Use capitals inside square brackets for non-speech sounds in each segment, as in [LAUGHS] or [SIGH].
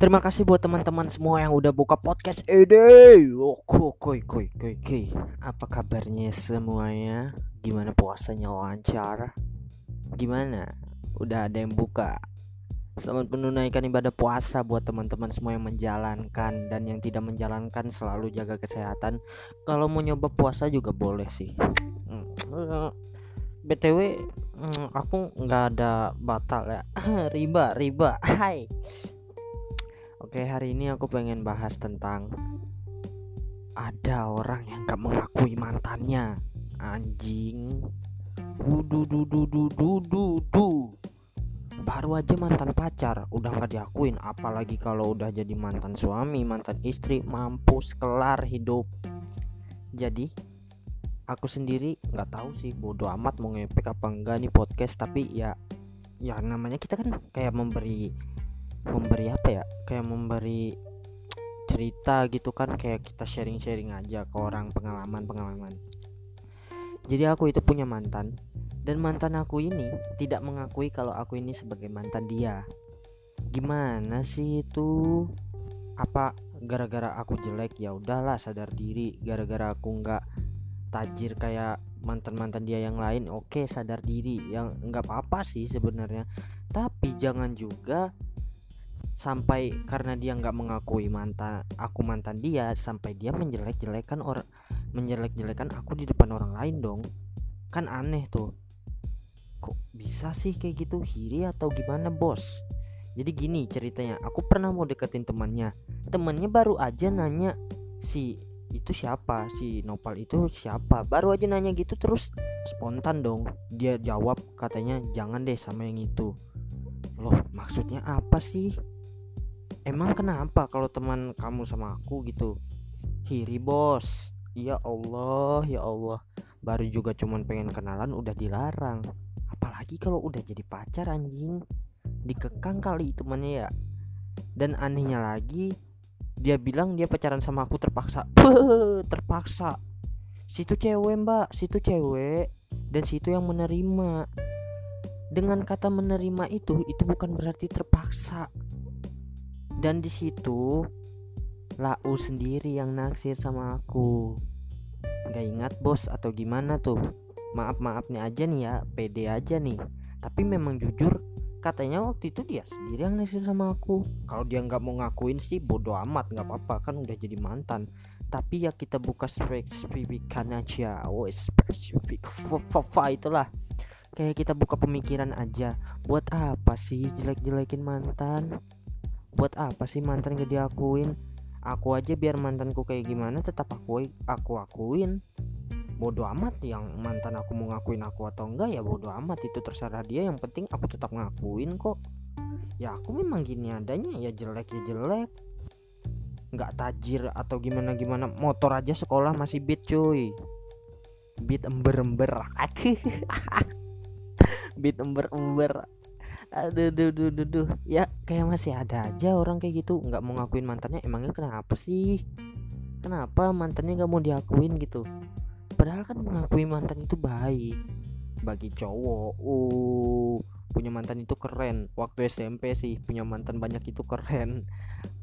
Terima kasih buat teman-teman semua yang udah buka podcast Ede. Oh, koi koi koi. Apa kabarnya semuanya? Gimana puasanya lancar? Gimana? Udah ada yang buka? Selamat menunaikan ibadah puasa buat teman-teman semua yang menjalankan dan yang tidak menjalankan selalu jaga kesehatan. Kalau mau nyoba puasa juga boleh sih. Hmm. BTW hmm, aku nggak ada batal ya. [CLEARS THROAT] riba, riba. Hai. Oke hari ini aku pengen bahas tentang ada orang yang gak mengakui mantannya. Anjing. Dudu dudu dudu dudu baru aja mantan pacar udah gak diakuin. Apalagi kalau udah jadi mantan suami mantan istri mampus kelar hidup. Jadi aku sendiri nggak tahu sih bodoh amat mau ngepek apa enggak nih podcast. Tapi ya ya namanya kita kan kayak memberi memberi apa ya kayak memberi cerita gitu kan kayak kita sharing-sharing aja ke orang pengalaman-pengalaman. Jadi aku itu punya mantan dan mantan aku ini tidak mengakui kalau aku ini sebagai mantan dia. Gimana sih itu? Apa gara-gara aku jelek? Ya udahlah sadar diri. Gara-gara aku nggak tajir kayak mantan-mantan dia yang lain oke sadar diri. Yang nggak apa-apa sih sebenarnya. Tapi jangan juga sampai karena dia nggak mengakui mantan aku mantan dia sampai dia menjelek-jelekan orang menjelek-jelekan aku di depan orang lain dong. Kan aneh tuh. Kok bisa sih kayak gitu? Hiri atau gimana bos? Jadi gini ceritanya aku pernah mau deketin temannya. Temannya baru aja nanya si itu siapa si Nopal itu siapa. Baru aja nanya gitu terus spontan dong. Dia jawab katanya jangan deh sama yang itu. Loh maksudnya apa sih Emang kenapa kalau teman kamu sama aku gitu? Hiri bos. Ya Allah, ya Allah. Baru juga cuman pengen kenalan udah dilarang. Apalagi kalau udah jadi pacar anjing. Dikekang kali temannya ya. Dan anehnya lagi, dia bilang dia pacaran sama aku terpaksa. [LAUGHS] terpaksa. Situ cewek, Mbak. Situ cewek dan situ yang menerima. Dengan kata menerima itu, itu bukan berarti terpaksa dan di situ Lau sendiri yang naksir sama aku. Gak ingat bos atau gimana tuh? Maaf-maafnya aja nih ya Pede aja nih. Tapi memang jujur Katanya waktu itu dia sendiri yang naksir sama aku. Kalau dia nggak mau ngakuin sih bodoh amat nggak apa-apa kan udah jadi mantan. Tapi ya kita buka spesifikan aja Oh spesifik itulah. Kayak kita buka pemikiran aja. Buat apa sih jelek-jelekin mantan buat apa sih mantan gak diakuin? Aku aja biar mantanku kayak gimana tetap aku aku akuin. Bodoh amat yang mantan aku mau ngakuin aku atau enggak ya bodoh amat. Itu terserah dia yang penting aku tetap ngakuin kok. Ya aku memang gini adanya ya jelek ya jelek. Nggak tajir atau gimana gimana motor aja sekolah masih beat cuy. Beat ember ember [LAUGHS] beat ember ember aduh duh, duh, duh, duh. ya kayak masih ada aja orang kayak gitu. Nggak mau ngakuin mantannya emangnya kenapa sih? Kenapa mantannya nggak mau diakuin gitu? Padahal kan mengakui mantan itu baik. Bagi cowok uh punya mantan itu keren. Waktu SMP sih punya mantan banyak itu keren.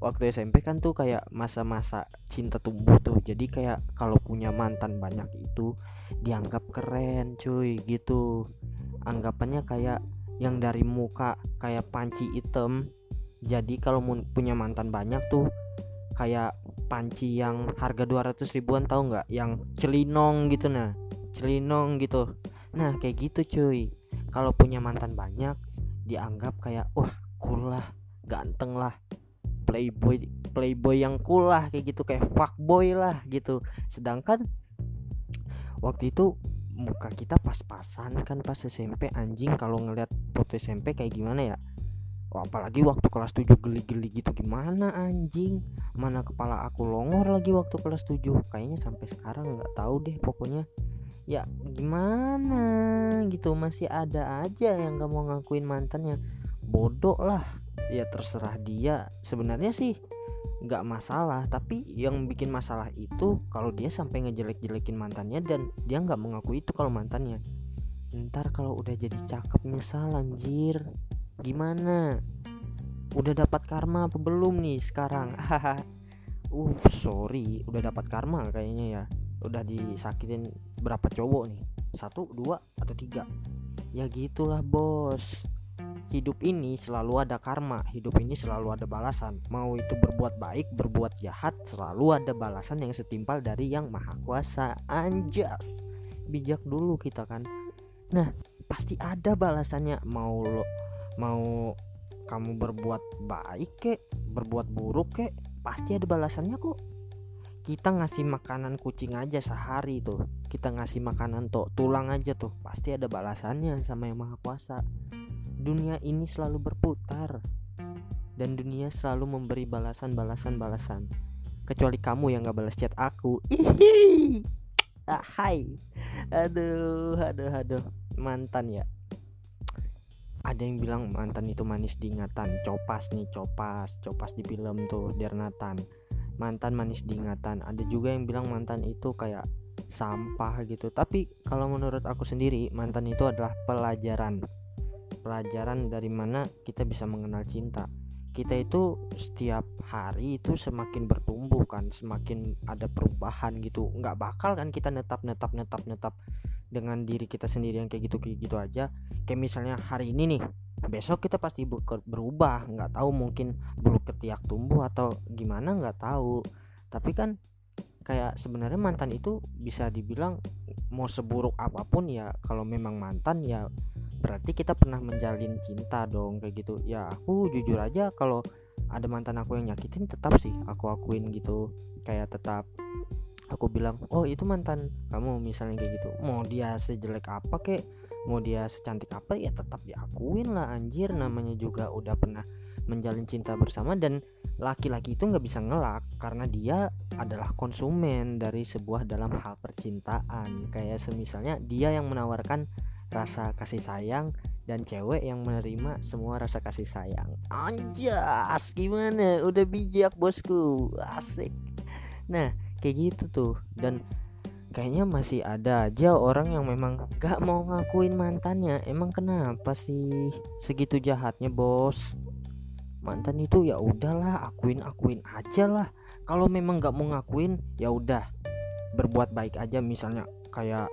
Waktu SMP kan tuh kayak masa-masa cinta tumbuh tuh. Jadi kayak kalau punya mantan banyak itu dianggap keren cuy gitu. Anggapannya kayak yang dari muka kayak panci hitam. Jadi kalau punya mantan banyak tuh kayak panci yang harga 200 ribuan tahu nggak? Yang celinong gitu nah. Celinong gitu. Nah kayak gitu cuy. Kalau punya mantan banyak dianggap kayak wah cool lah ganteng lah playboy playboy yang cool lah kayak gitu kayak fuckboy lah gitu. Sedangkan waktu itu muka kita pas-pasan kan pas SMP anjing. Kalau ngeliat foto SMP kayak gimana ya? Oh, apalagi waktu kelas 7 geli-geli gitu gimana anjing? Mana kepala aku longor lagi waktu kelas 7 kayaknya sampai sekarang nggak tahu deh pokoknya. Ya gimana? Gitu masih ada aja yang gak mau ngakuin mantannya. Bodoh lah. Ya terserah dia. Sebenarnya sih nggak masalah tapi yang bikin masalah itu kalau dia sampai ngejelek-jelekin mantannya dan dia nggak mengakui itu kalau mantannya. Ntar kalau udah jadi cakep nyesal anjir. Gimana? Udah dapat karma apa belum nih sekarang? [LAUGHS] Uh sorry udah dapat karma kayaknya ya. Udah disakitin berapa cowok nih? Satu dua atau tiga? Ya gitulah bos hidup ini selalu ada karma hidup ini selalu ada balasan. Mau itu berbuat baik berbuat jahat selalu ada balasan yang setimpal dari yang maha kuasa. Anjas. Bijak dulu kita kan. Nah pasti ada balasannya. Mau lo mau kamu berbuat baik kek berbuat buruk kek pasti ada balasannya kok. Kita ngasih makanan kucing aja sehari tuh. Kita ngasih makanan tuh tulang aja tuh. Pasti ada balasannya sama yang maha kuasa dunia ini selalu berputar dan dunia selalu memberi balasan balasan balasan. Kecuali kamu yang gak balas chat aku. Ihi. ah, hai. Aduh aduh aduh. Mantan ya. Ada yang bilang mantan itu manis diingatan copas nih copas. Copas di film tuh Dernatan mantan manis diingatan ada juga yang bilang mantan itu kayak sampah gitu. Tapi kalau menurut aku sendiri mantan itu adalah pelajaran pelajaran dari mana kita bisa mengenal cinta. Kita itu setiap hari itu semakin bertumbuh kan semakin ada perubahan gitu. Nggak bakal kan kita netap netap netap netap dengan diri kita sendiri yang kayak gitu kayak gitu aja. Kayak misalnya hari ini nih besok kita pasti berubah. Nggak tahu mungkin bulu ketiak tumbuh atau gimana nggak tahu. Tapi kan kayak sebenarnya mantan itu bisa dibilang mau seburuk apa pun ya. Kalau memang mantan ya berarti kita pernah menjalin cinta dong kayak gitu. Ya aku jujur aja kalau ada mantan aku yang nyakitin tetap sih aku akuin gitu. Kayak tetap aku bilang oh itu mantan kamu misalnya kayak gitu. Mau dia sejelek apa kek? Mau dia secantik apa? Ya tetap diakuin lah anjir. Namanya juga udah pernah menjalin cinta bersama dan laki-laki itu nggak bisa ngelak karena dia adalah konsumen dari sebuah dalam hal percintaan. Kayak semisalnya dia yang menawarkan rasa kasih sayang dan cewek yang menerima semua rasa kasih sayang. Anjas gimana? Udah bijak bosku. Asik. Nah kayak gitu tuh. Dan kayaknya masih ada aja orang yang memang gak mau ngakuin mantannya. Emang kenapa sih segitu jahatnya bos? Mantan itu ya udahlah akuin akuin aja lah. Kalau memang gak mau ngakuin ya udah. Berbuat baik aja misalnya kayak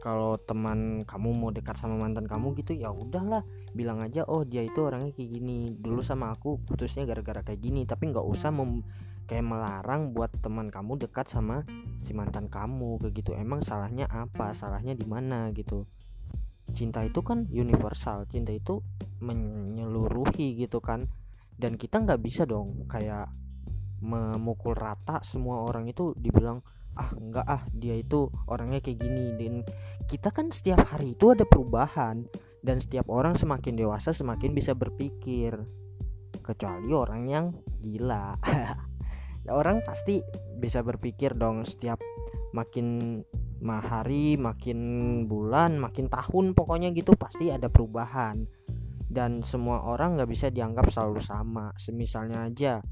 kalau teman kamu mau dekat sama mantan kamu gitu ya udahlah. Bilang aja oh dia itu orangnya kayak gini. Dulu sama aku putusnya gara-gara kayak gini. Tapi nggak usah mem kayak melarang buat teman kamu dekat sama si mantan kamu kayak gitu. Emang salahnya apa? Salahnya di mana gitu? Cinta itu kan universal. Cinta itu menyeluruhi gitu kan. Dan kita nggak bisa dong kayak memukul rata semua orang itu dibilang ah enggak ah dia itu orangnya kayak gini dan kita kan setiap hari itu ada perubahan. Dan setiap orang semakin dewasa semakin bisa berpikir. Kecuali orang yang gila. [LAUGHS] Orang pasti bisa berpikir dong setiap makin hari makin bulan makin tahun pokoknya gitu pasti ada perubahan. Dan semua orang nggak bisa dianggap selalu sama. Semisalnya aja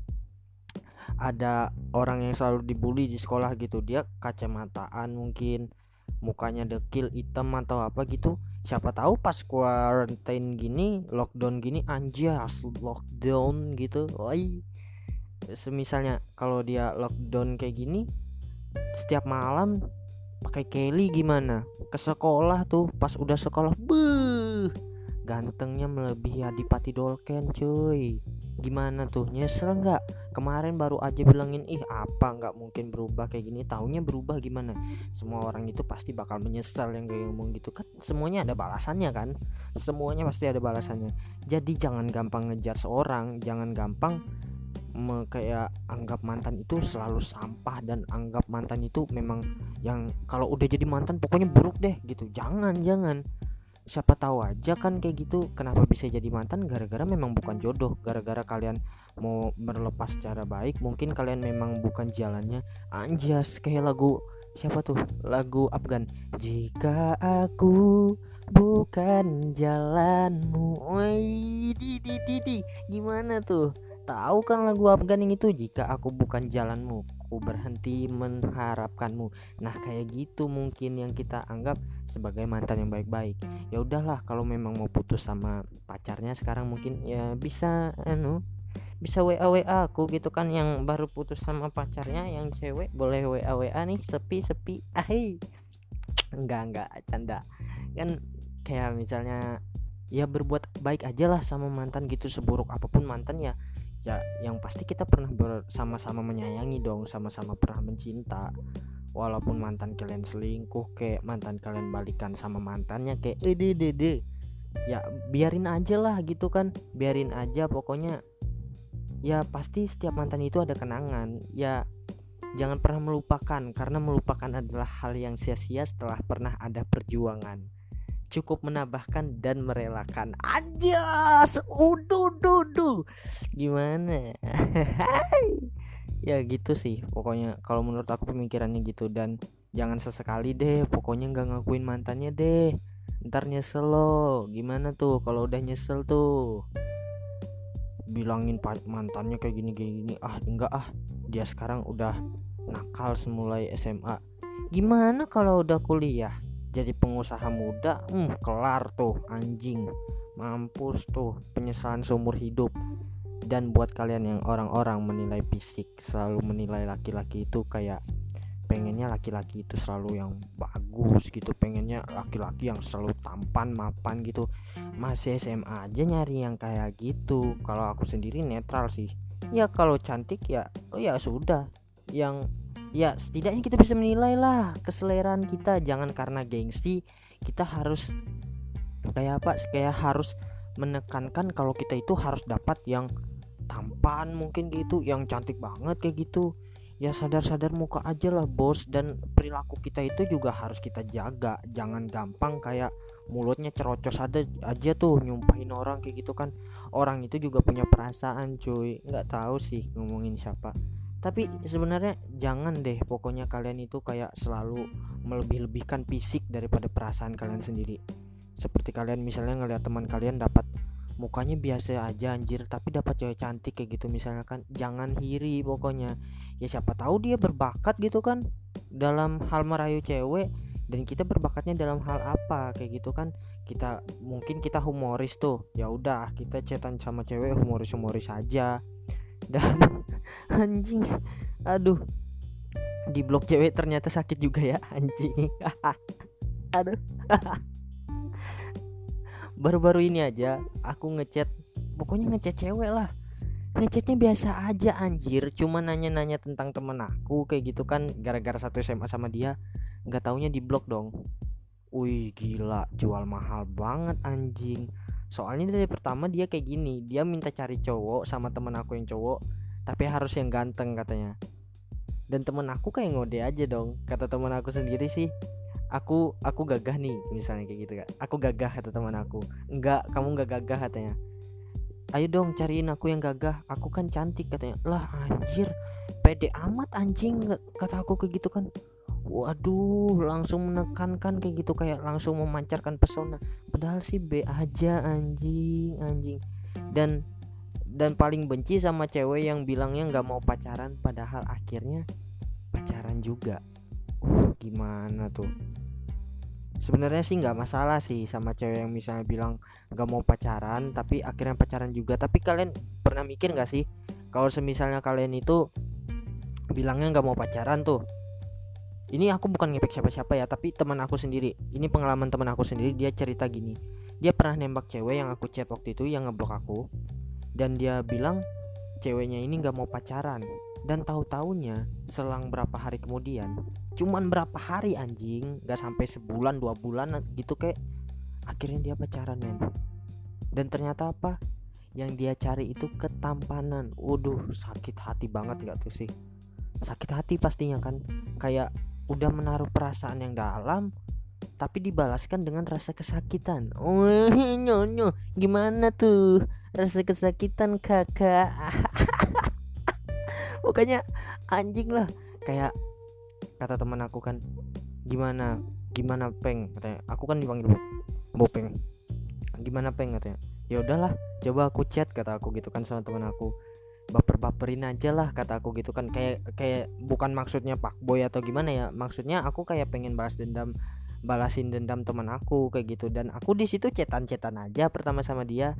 ada orang yang selalu dibully di sekolah gitu. Dia kacamataan mungkin mukanya dekil hitam atau apa gitu siapa tahu pas quarantine gini lockdown gini anjas lockdown gitu. Woi. Semisalnya kalau dia lockdown kayak gini setiap malam pakai Kelly gimana? Ke sekolah tuh pas udah sekolah beuh gantengnya melebihi Adipati Dolken cuy. Gimana tuh? Nyesel nggak? Kemarin baru aja bilangin ih apa nggak mungkin berubah kayak gini? Taunya berubah gimana? Semua orang itu pasti bakal menyesal yang kayak ngomong gitu kan. Semuanya ada balasannya kan? Semuanya pasti ada balasannya. Jadi jangan gampang ngejar seorang jangan gampang me kayak anggap mantan itu selalu sampah dan anggap mantan itu memang yang kalau udah jadi mantan pokoknya buruk deh gitu. Jangan jangan siapa tahu aja kan kayak gitu. Kenapa bisa jadi mantan? Gara-gara memang bukan jodoh. Gara-gara kalian mau berlepas secara baik mungkin kalian memang bukan jalannya. Anjas kayak lagu siapa tuh? Lagu Afgan. Jika aku bukan jalanmu. Woi, di di di di. Gimana tuh tahu kan lagu Afgan itu? Jika aku bukan jalanmu ku berhenti mengharapkanmu. Nah kayak gitu mungkin yang kita anggap sebagai mantan yang baik-baik. Ya udahlah kalau memang mau putus sama pacarnya sekarang mungkin ya bisa anu bisa WA WA aku gitu kan. Yang baru putus sama pacarnya yang cewek boleh WA WA nih sepi sepi ahai enggak enggak canda. Kan kayak misalnya ya berbuat baik aja lah sama mantan gitu seburuk apa pun mantan ya ya yang pasti kita pernah bersama-sama menyayangi dong sama-sama pernah mencinta. Walaupun mantan kalian selingkuh kayak mantan kalian balikan sama mantannya kayak ede dede ya biarin aja lah gitu kan. Biarin aja pokoknya ya pasti setiap mantan itu ada kenangan. Ya jangan pernah melupakan karena melupakan adalah hal yang sia-sia setelah pernah ada perjuangan cukup menambahkan dan merelakan. Aja udu dudu gimana? [LAUGHS] Ya gitu sih pokoknya kalau menurut aku pemikirannya gitu. Dan jangan sesekali deh pokoknya nggak ngakuin mantannya deh. Ntar nyesel lo gimana tuh kalau udah nyesel tuh? Bilangin mantannya kayak gini gini. Ah enggak ah. Dia sekarang udah nakal semulai SMA gimana kalau udah kuliah jadi pengusaha muda hmm kelar tuh anjing. Mampus tuh penyesalan seumur hidup. Dan buat kalian yang orang-orang menilai fisik selalu menilai laki-laki itu kayak pengennya laki-laki itu selalu yang bagus gitu pengennya laki-laki yang selalu tampan mapan gitu. Masih SMA aja nyari yang kayak gitu. Kalau aku sendiri netral sih. Ya kalau cantik ya oh ya sudah. Yang ya setidaknya kita bisa menilai lah keseleraan kita. Jangan karena gengsi kita harus kayak apa kayak harus menekankan kalau kita itu harus dapat yang tampan mungkin gitu yang cantik banget kayak gitu. Ya sadar-sadar muka aja lah bos. Dan perilaku kita itu juga harus kita jaga. Jangan gampang kayak mulutnya cerocos ada aja tuh nyumpahin orang kayak gitu kan. Orang itu juga punya perasaan cuy. Nggak tahu sih ngomongin siapa tapi sebenarnya jangan deh pokoknya kalian itu kayak selalu melebih-lebihkan fisik daripada perasaan kalian sendiri. Seperti kalian misalnya ngeliat teman kalian dapat mukanya biasa aja anjir tapi dapat cewek cantik kayak gitu misalnya kan jangan hiri pokoknya. Ya siapa tahu dia berbakat gitu kan dalam hal merayu cewek dan kita berbakatnya dalam hal apa kayak gitu kan. Kita mungkin kita humoris tuh ya udah kita cetan sama cewek humoris humoris aja dan [LAUGHS] anjing aduh di blok cewek ternyata sakit juga ya anjing. [LAUGHS] Aduh. [LAUGHS] Baru-baru ini aja aku ngechat pokoknya ngechat cewek lah. Ngechatnya biasa aja anjir. Cuma nanya-nanya tentang temen aku kayak gitu kan gara-gara satu SMA sama dia nggak taunya di blok dong. Wih gila jual mahal banget anjing soalnya dari pertama dia kayak gini dia minta cari cowok sama temen aku yang cowok tapi harus yang ganteng katanya. Dan temen aku kayak ngode aja dong kata temen aku sendiri sih. Aku aku gagah nih misalnya kayak gitu kan aku gagah kata teman aku. Enggak kamu enggak gagah katanya. Ayo dong cariin aku yang gagah. Aku kan cantik katanya. Lah anjir pede amat anjing kata aku kayak gitu kan waduh langsung menekankan kayak gitu kayak langsung memancarkan pesona. Padahal sih B aja anjing anjing. Dan dan paling benci sama cewek yang bilangnya nggak mau pacaran padahal akhirnya pacaran juga. Uh gimana tuh? Sebenarnya sih nggak masalah sih sama cewek yang misalnya bilang nggak mau pacaran tapi akhirnya pacaran juga. Tapi kalian pernah mikir nggak sih kalau semisalnya kalian itu bilangnya nggak mau pacaran tuh ini aku bukan ngepek siapa-siapa ya tapi teman aku sendiri. Ini pengalaman teman aku sendiri dia cerita gini. Dia pernah nembak cewek yang aku chat waktu itu yang ngeblok aku. Dan dia bilang ceweknya ini nggak mau pacaran. Dan tahu taunya selang berapa hari kemudian cuman berapa hari anjing gak sampai sebulan dua bulan gitu kayak akhirnya dia pacaran men. Dan ternyata apa? Yang dia cari itu ketampanan. Waduh sakit hati banget gak tuh sih? Sakit hati pastinya kan. Kayak udah menaruh perasaan yang dalam tapi dibalaskan dengan rasa kesakitan. [LAUGHS] Oh nyonyo gimana tuh rasa kesakitan kakak? [LAUGHS] Pokoknya anjing lah. Kayak kata teman aku kan gimana gimana peng? Katanya. Aku kan dipanggil bopeng gimana peng? Katanya. Ya udahlah coba aku chat kata aku gitu kan sama teman aku baper-baperin aja lah kata aku gitu kan. Kayak kayak bukan maksudnya pak boy atau gimana ya maksudnya aku kayak pengen balas dendam balasin dendam teman aku kayak gitu. Dan aku di situ cetan-cetan aja pertama sama dia.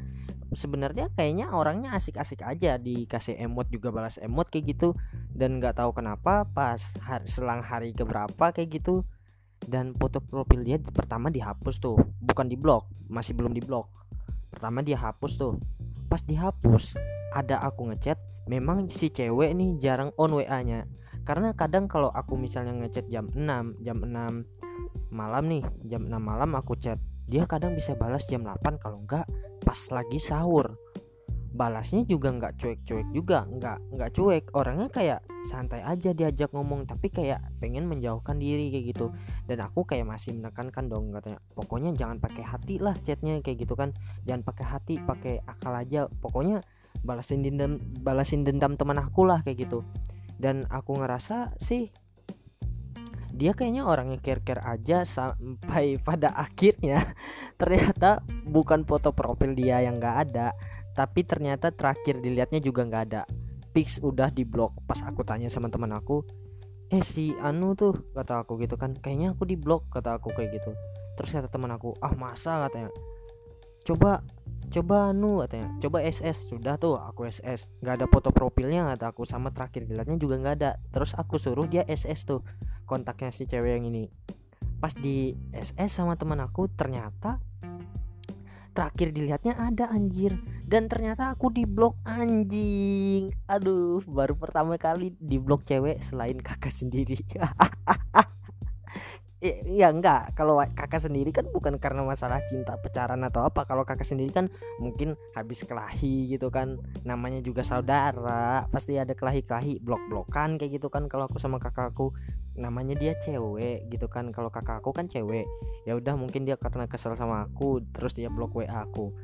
Sebenarnya kayaknya orangnya asik-asik aja dikasih emot juga balas emot kayak gitu. Dan nggak tahu kenapa pas hari, selang hari keberapa kayak gitu. Dan foto profil dia pertama dihapus tuh bukan di blok masih belum di blok pertama dia hapus tuh pas dihapus ada aku ngechat memang si cewek nih jarang on WA nya karena kadang kalau aku misalnya ngechat jam 6 jam 6 malam nih jam 6 malam aku chat dia kadang bisa balas jam 8 kalau enggak pas lagi sahur balasnya juga nggak cuek-cuek juga nggak nggak cuek. Orangnya kayak santai aja diajak ngomong tapi kayak pengen menjauhkan diri kayak gitu. Dan aku kayak masih menekankan dong katanya pokoknya jangan pakai hati lah chatnya kayak gitu kan. Jangan pakai hati pakai akal aja. Pokoknya balasin dendam balasin dendam teman aku lah kayak gitu. Dan aku ngerasa sih dia kayaknya orangnya care-care aja sampai [LAUGHS] pada akhirnya ternyata bukan foto profil dia yang nggak ada tapi ternyata terakhir dilihatnya juga nggak ada. Fix udah di blok pas aku tanya sama teman aku eh si Anu tuh kata aku gitu kan kayaknya aku di blok kata aku kayak gitu. Terus kata teman aku ah masa katanya. Coba coba Anu katanya. Coba SS sudah tuh aku SS nggak ada foto profilnya kata aku. Sama terakhir dilihatnya juga nggak ada. Terus aku suruh dia SS tuh kontaknya si cewek yang ini. Pas di SS sama teman aku ternyata terakhir dilihatnya ada anjir dan ternyata aku di blok anjing. Aduh baru pertama kali di blok cewek selain kakak sendiri. [LAUGHS] Ya enggak. Kalau kakak sendiri kan bukan karena masalah cinta pacaran atau apa. Kalau kakak sendiri kan mungkin habis kelahi gitu kan. Namanya juga saudara. Pasti ada kelahi-kelahi blok-blokan kayak gitu kan. Kalau aku sama kakakku namanya dia cewek gitu kan. Kalau kakak aku kan cewek. Ya udah mungkin dia karena kesel sama aku terus dia blok WA aku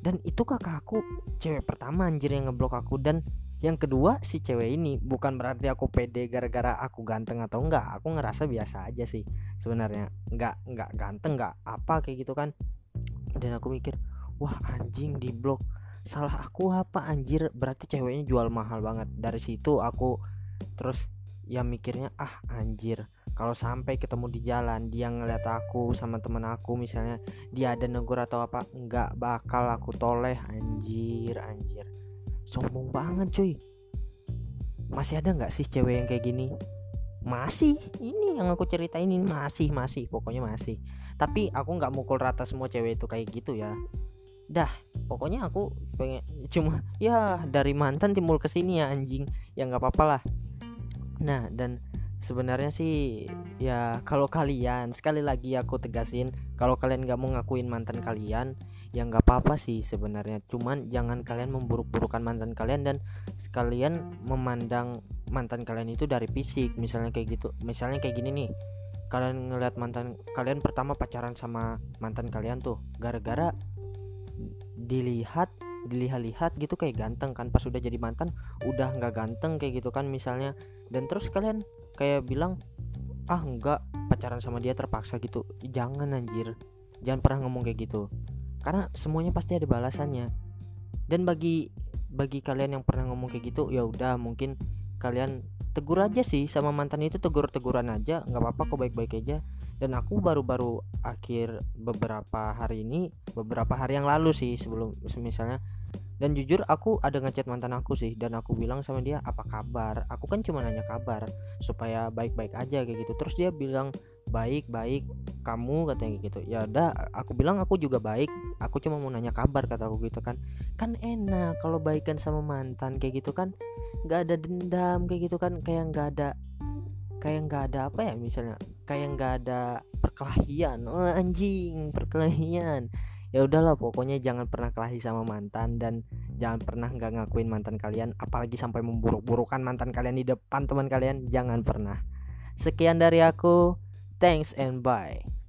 dan itu kakak aku cewek pertama anjir yang ngeblok aku. Dan yang kedua si cewek ini. Bukan berarti aku pede gara-gara aku ganteng atau enggak. Aku ngerasa biasa aja sih sebenarnya. Enggak enggak ganteng enggak apa kayak gitu kan. Dan aku mikir wah anjing di blok salah aku apa anjir? Berarti ceweknya jual mahal banget. Dari situ aku terus ya mikirnya ah anjir kalau sampai ketemu di jalan dia ngeliat aku sama temen aku misalnya dia ada negur atau apa enggak bakal aku toleh anjir anjir. Sombong banget cuy. Masih ada nggak sih cewek yang kayak gini? Masih. Ini yang aku ceritain ini masih masih pokoknya masih. Tapi aku nggak mukul rata semua cewek itu kayak gitu ya. Dah pokoknya aku pengen cuma ya dari mantan timbul ke sini ya anjing. Ya nggak apa-apa lah nah dan sebenarnya sih ya kalau kalian sekali lagi aku tegasin kalau kalian nggak mau ngakuin mantan kalian ya nggak apa-apa sih sebenarnya. Cuman jangan kalian memburuk-burukan mantan kalian dan sekalian memandang mantan kalian itu dari fisik. Misalnya kayak gitu misalnya kayak gini nih kalian ngeliat mantan kalian pertama pacaran sama mantan kalian tuh gara-gara dilihat dilihat-lihat gitu kayak ganteng kan. Pas udah jadi mantan udah nggak ganteng kayak gitu kan misalnya. Dan terus kalian kayak bilang ah nggak pacaran sama dia terpaksa gitu. Jangan anjir. Jangan pernah ngomong kayak gitu. Karena semuanya pasti ada balasannya. Dan bagi bagi kalian yang pernah ngomong kayak gitu ya udah mungkin kalian tegur aja sih sama mantan itu tegur-teguran aja. Nggak apa-apa kok baik-baik aja. Dan aku baru-baru akhir beberapa hari ini beberapa hari yang lalu sih sebelum misalnya dan jujur aku ada ngechat mantan aku sih dan aku bilang sama dia apa kabar? Aku kan cuma nanya kabar supaya baik-baik aja kayak gitu. Terus dia bilang baik baik kamu katanya gitu. Ya udah aku bilang aku juga baik aku cuma mau nanya kabar kata aku gitu kan. Kan enak kalau baikan sama mantan kayak gitu kan. Nggak ada dendam kayak gitu kan. Kayak nggak ada kayak nggak ada apa ya misalnya kayak nggak ada perkelahian. Oh, anjing perkelahian ya udahlah pokoknya jangan pernah kelahi sama mantan dan jangan pernah nggak ngakuin mantan kalian apalagi sampai memburuk-burukan mantan kalian di depan teman kalian jangan pernah. Sekian dari aku. Thanks and bye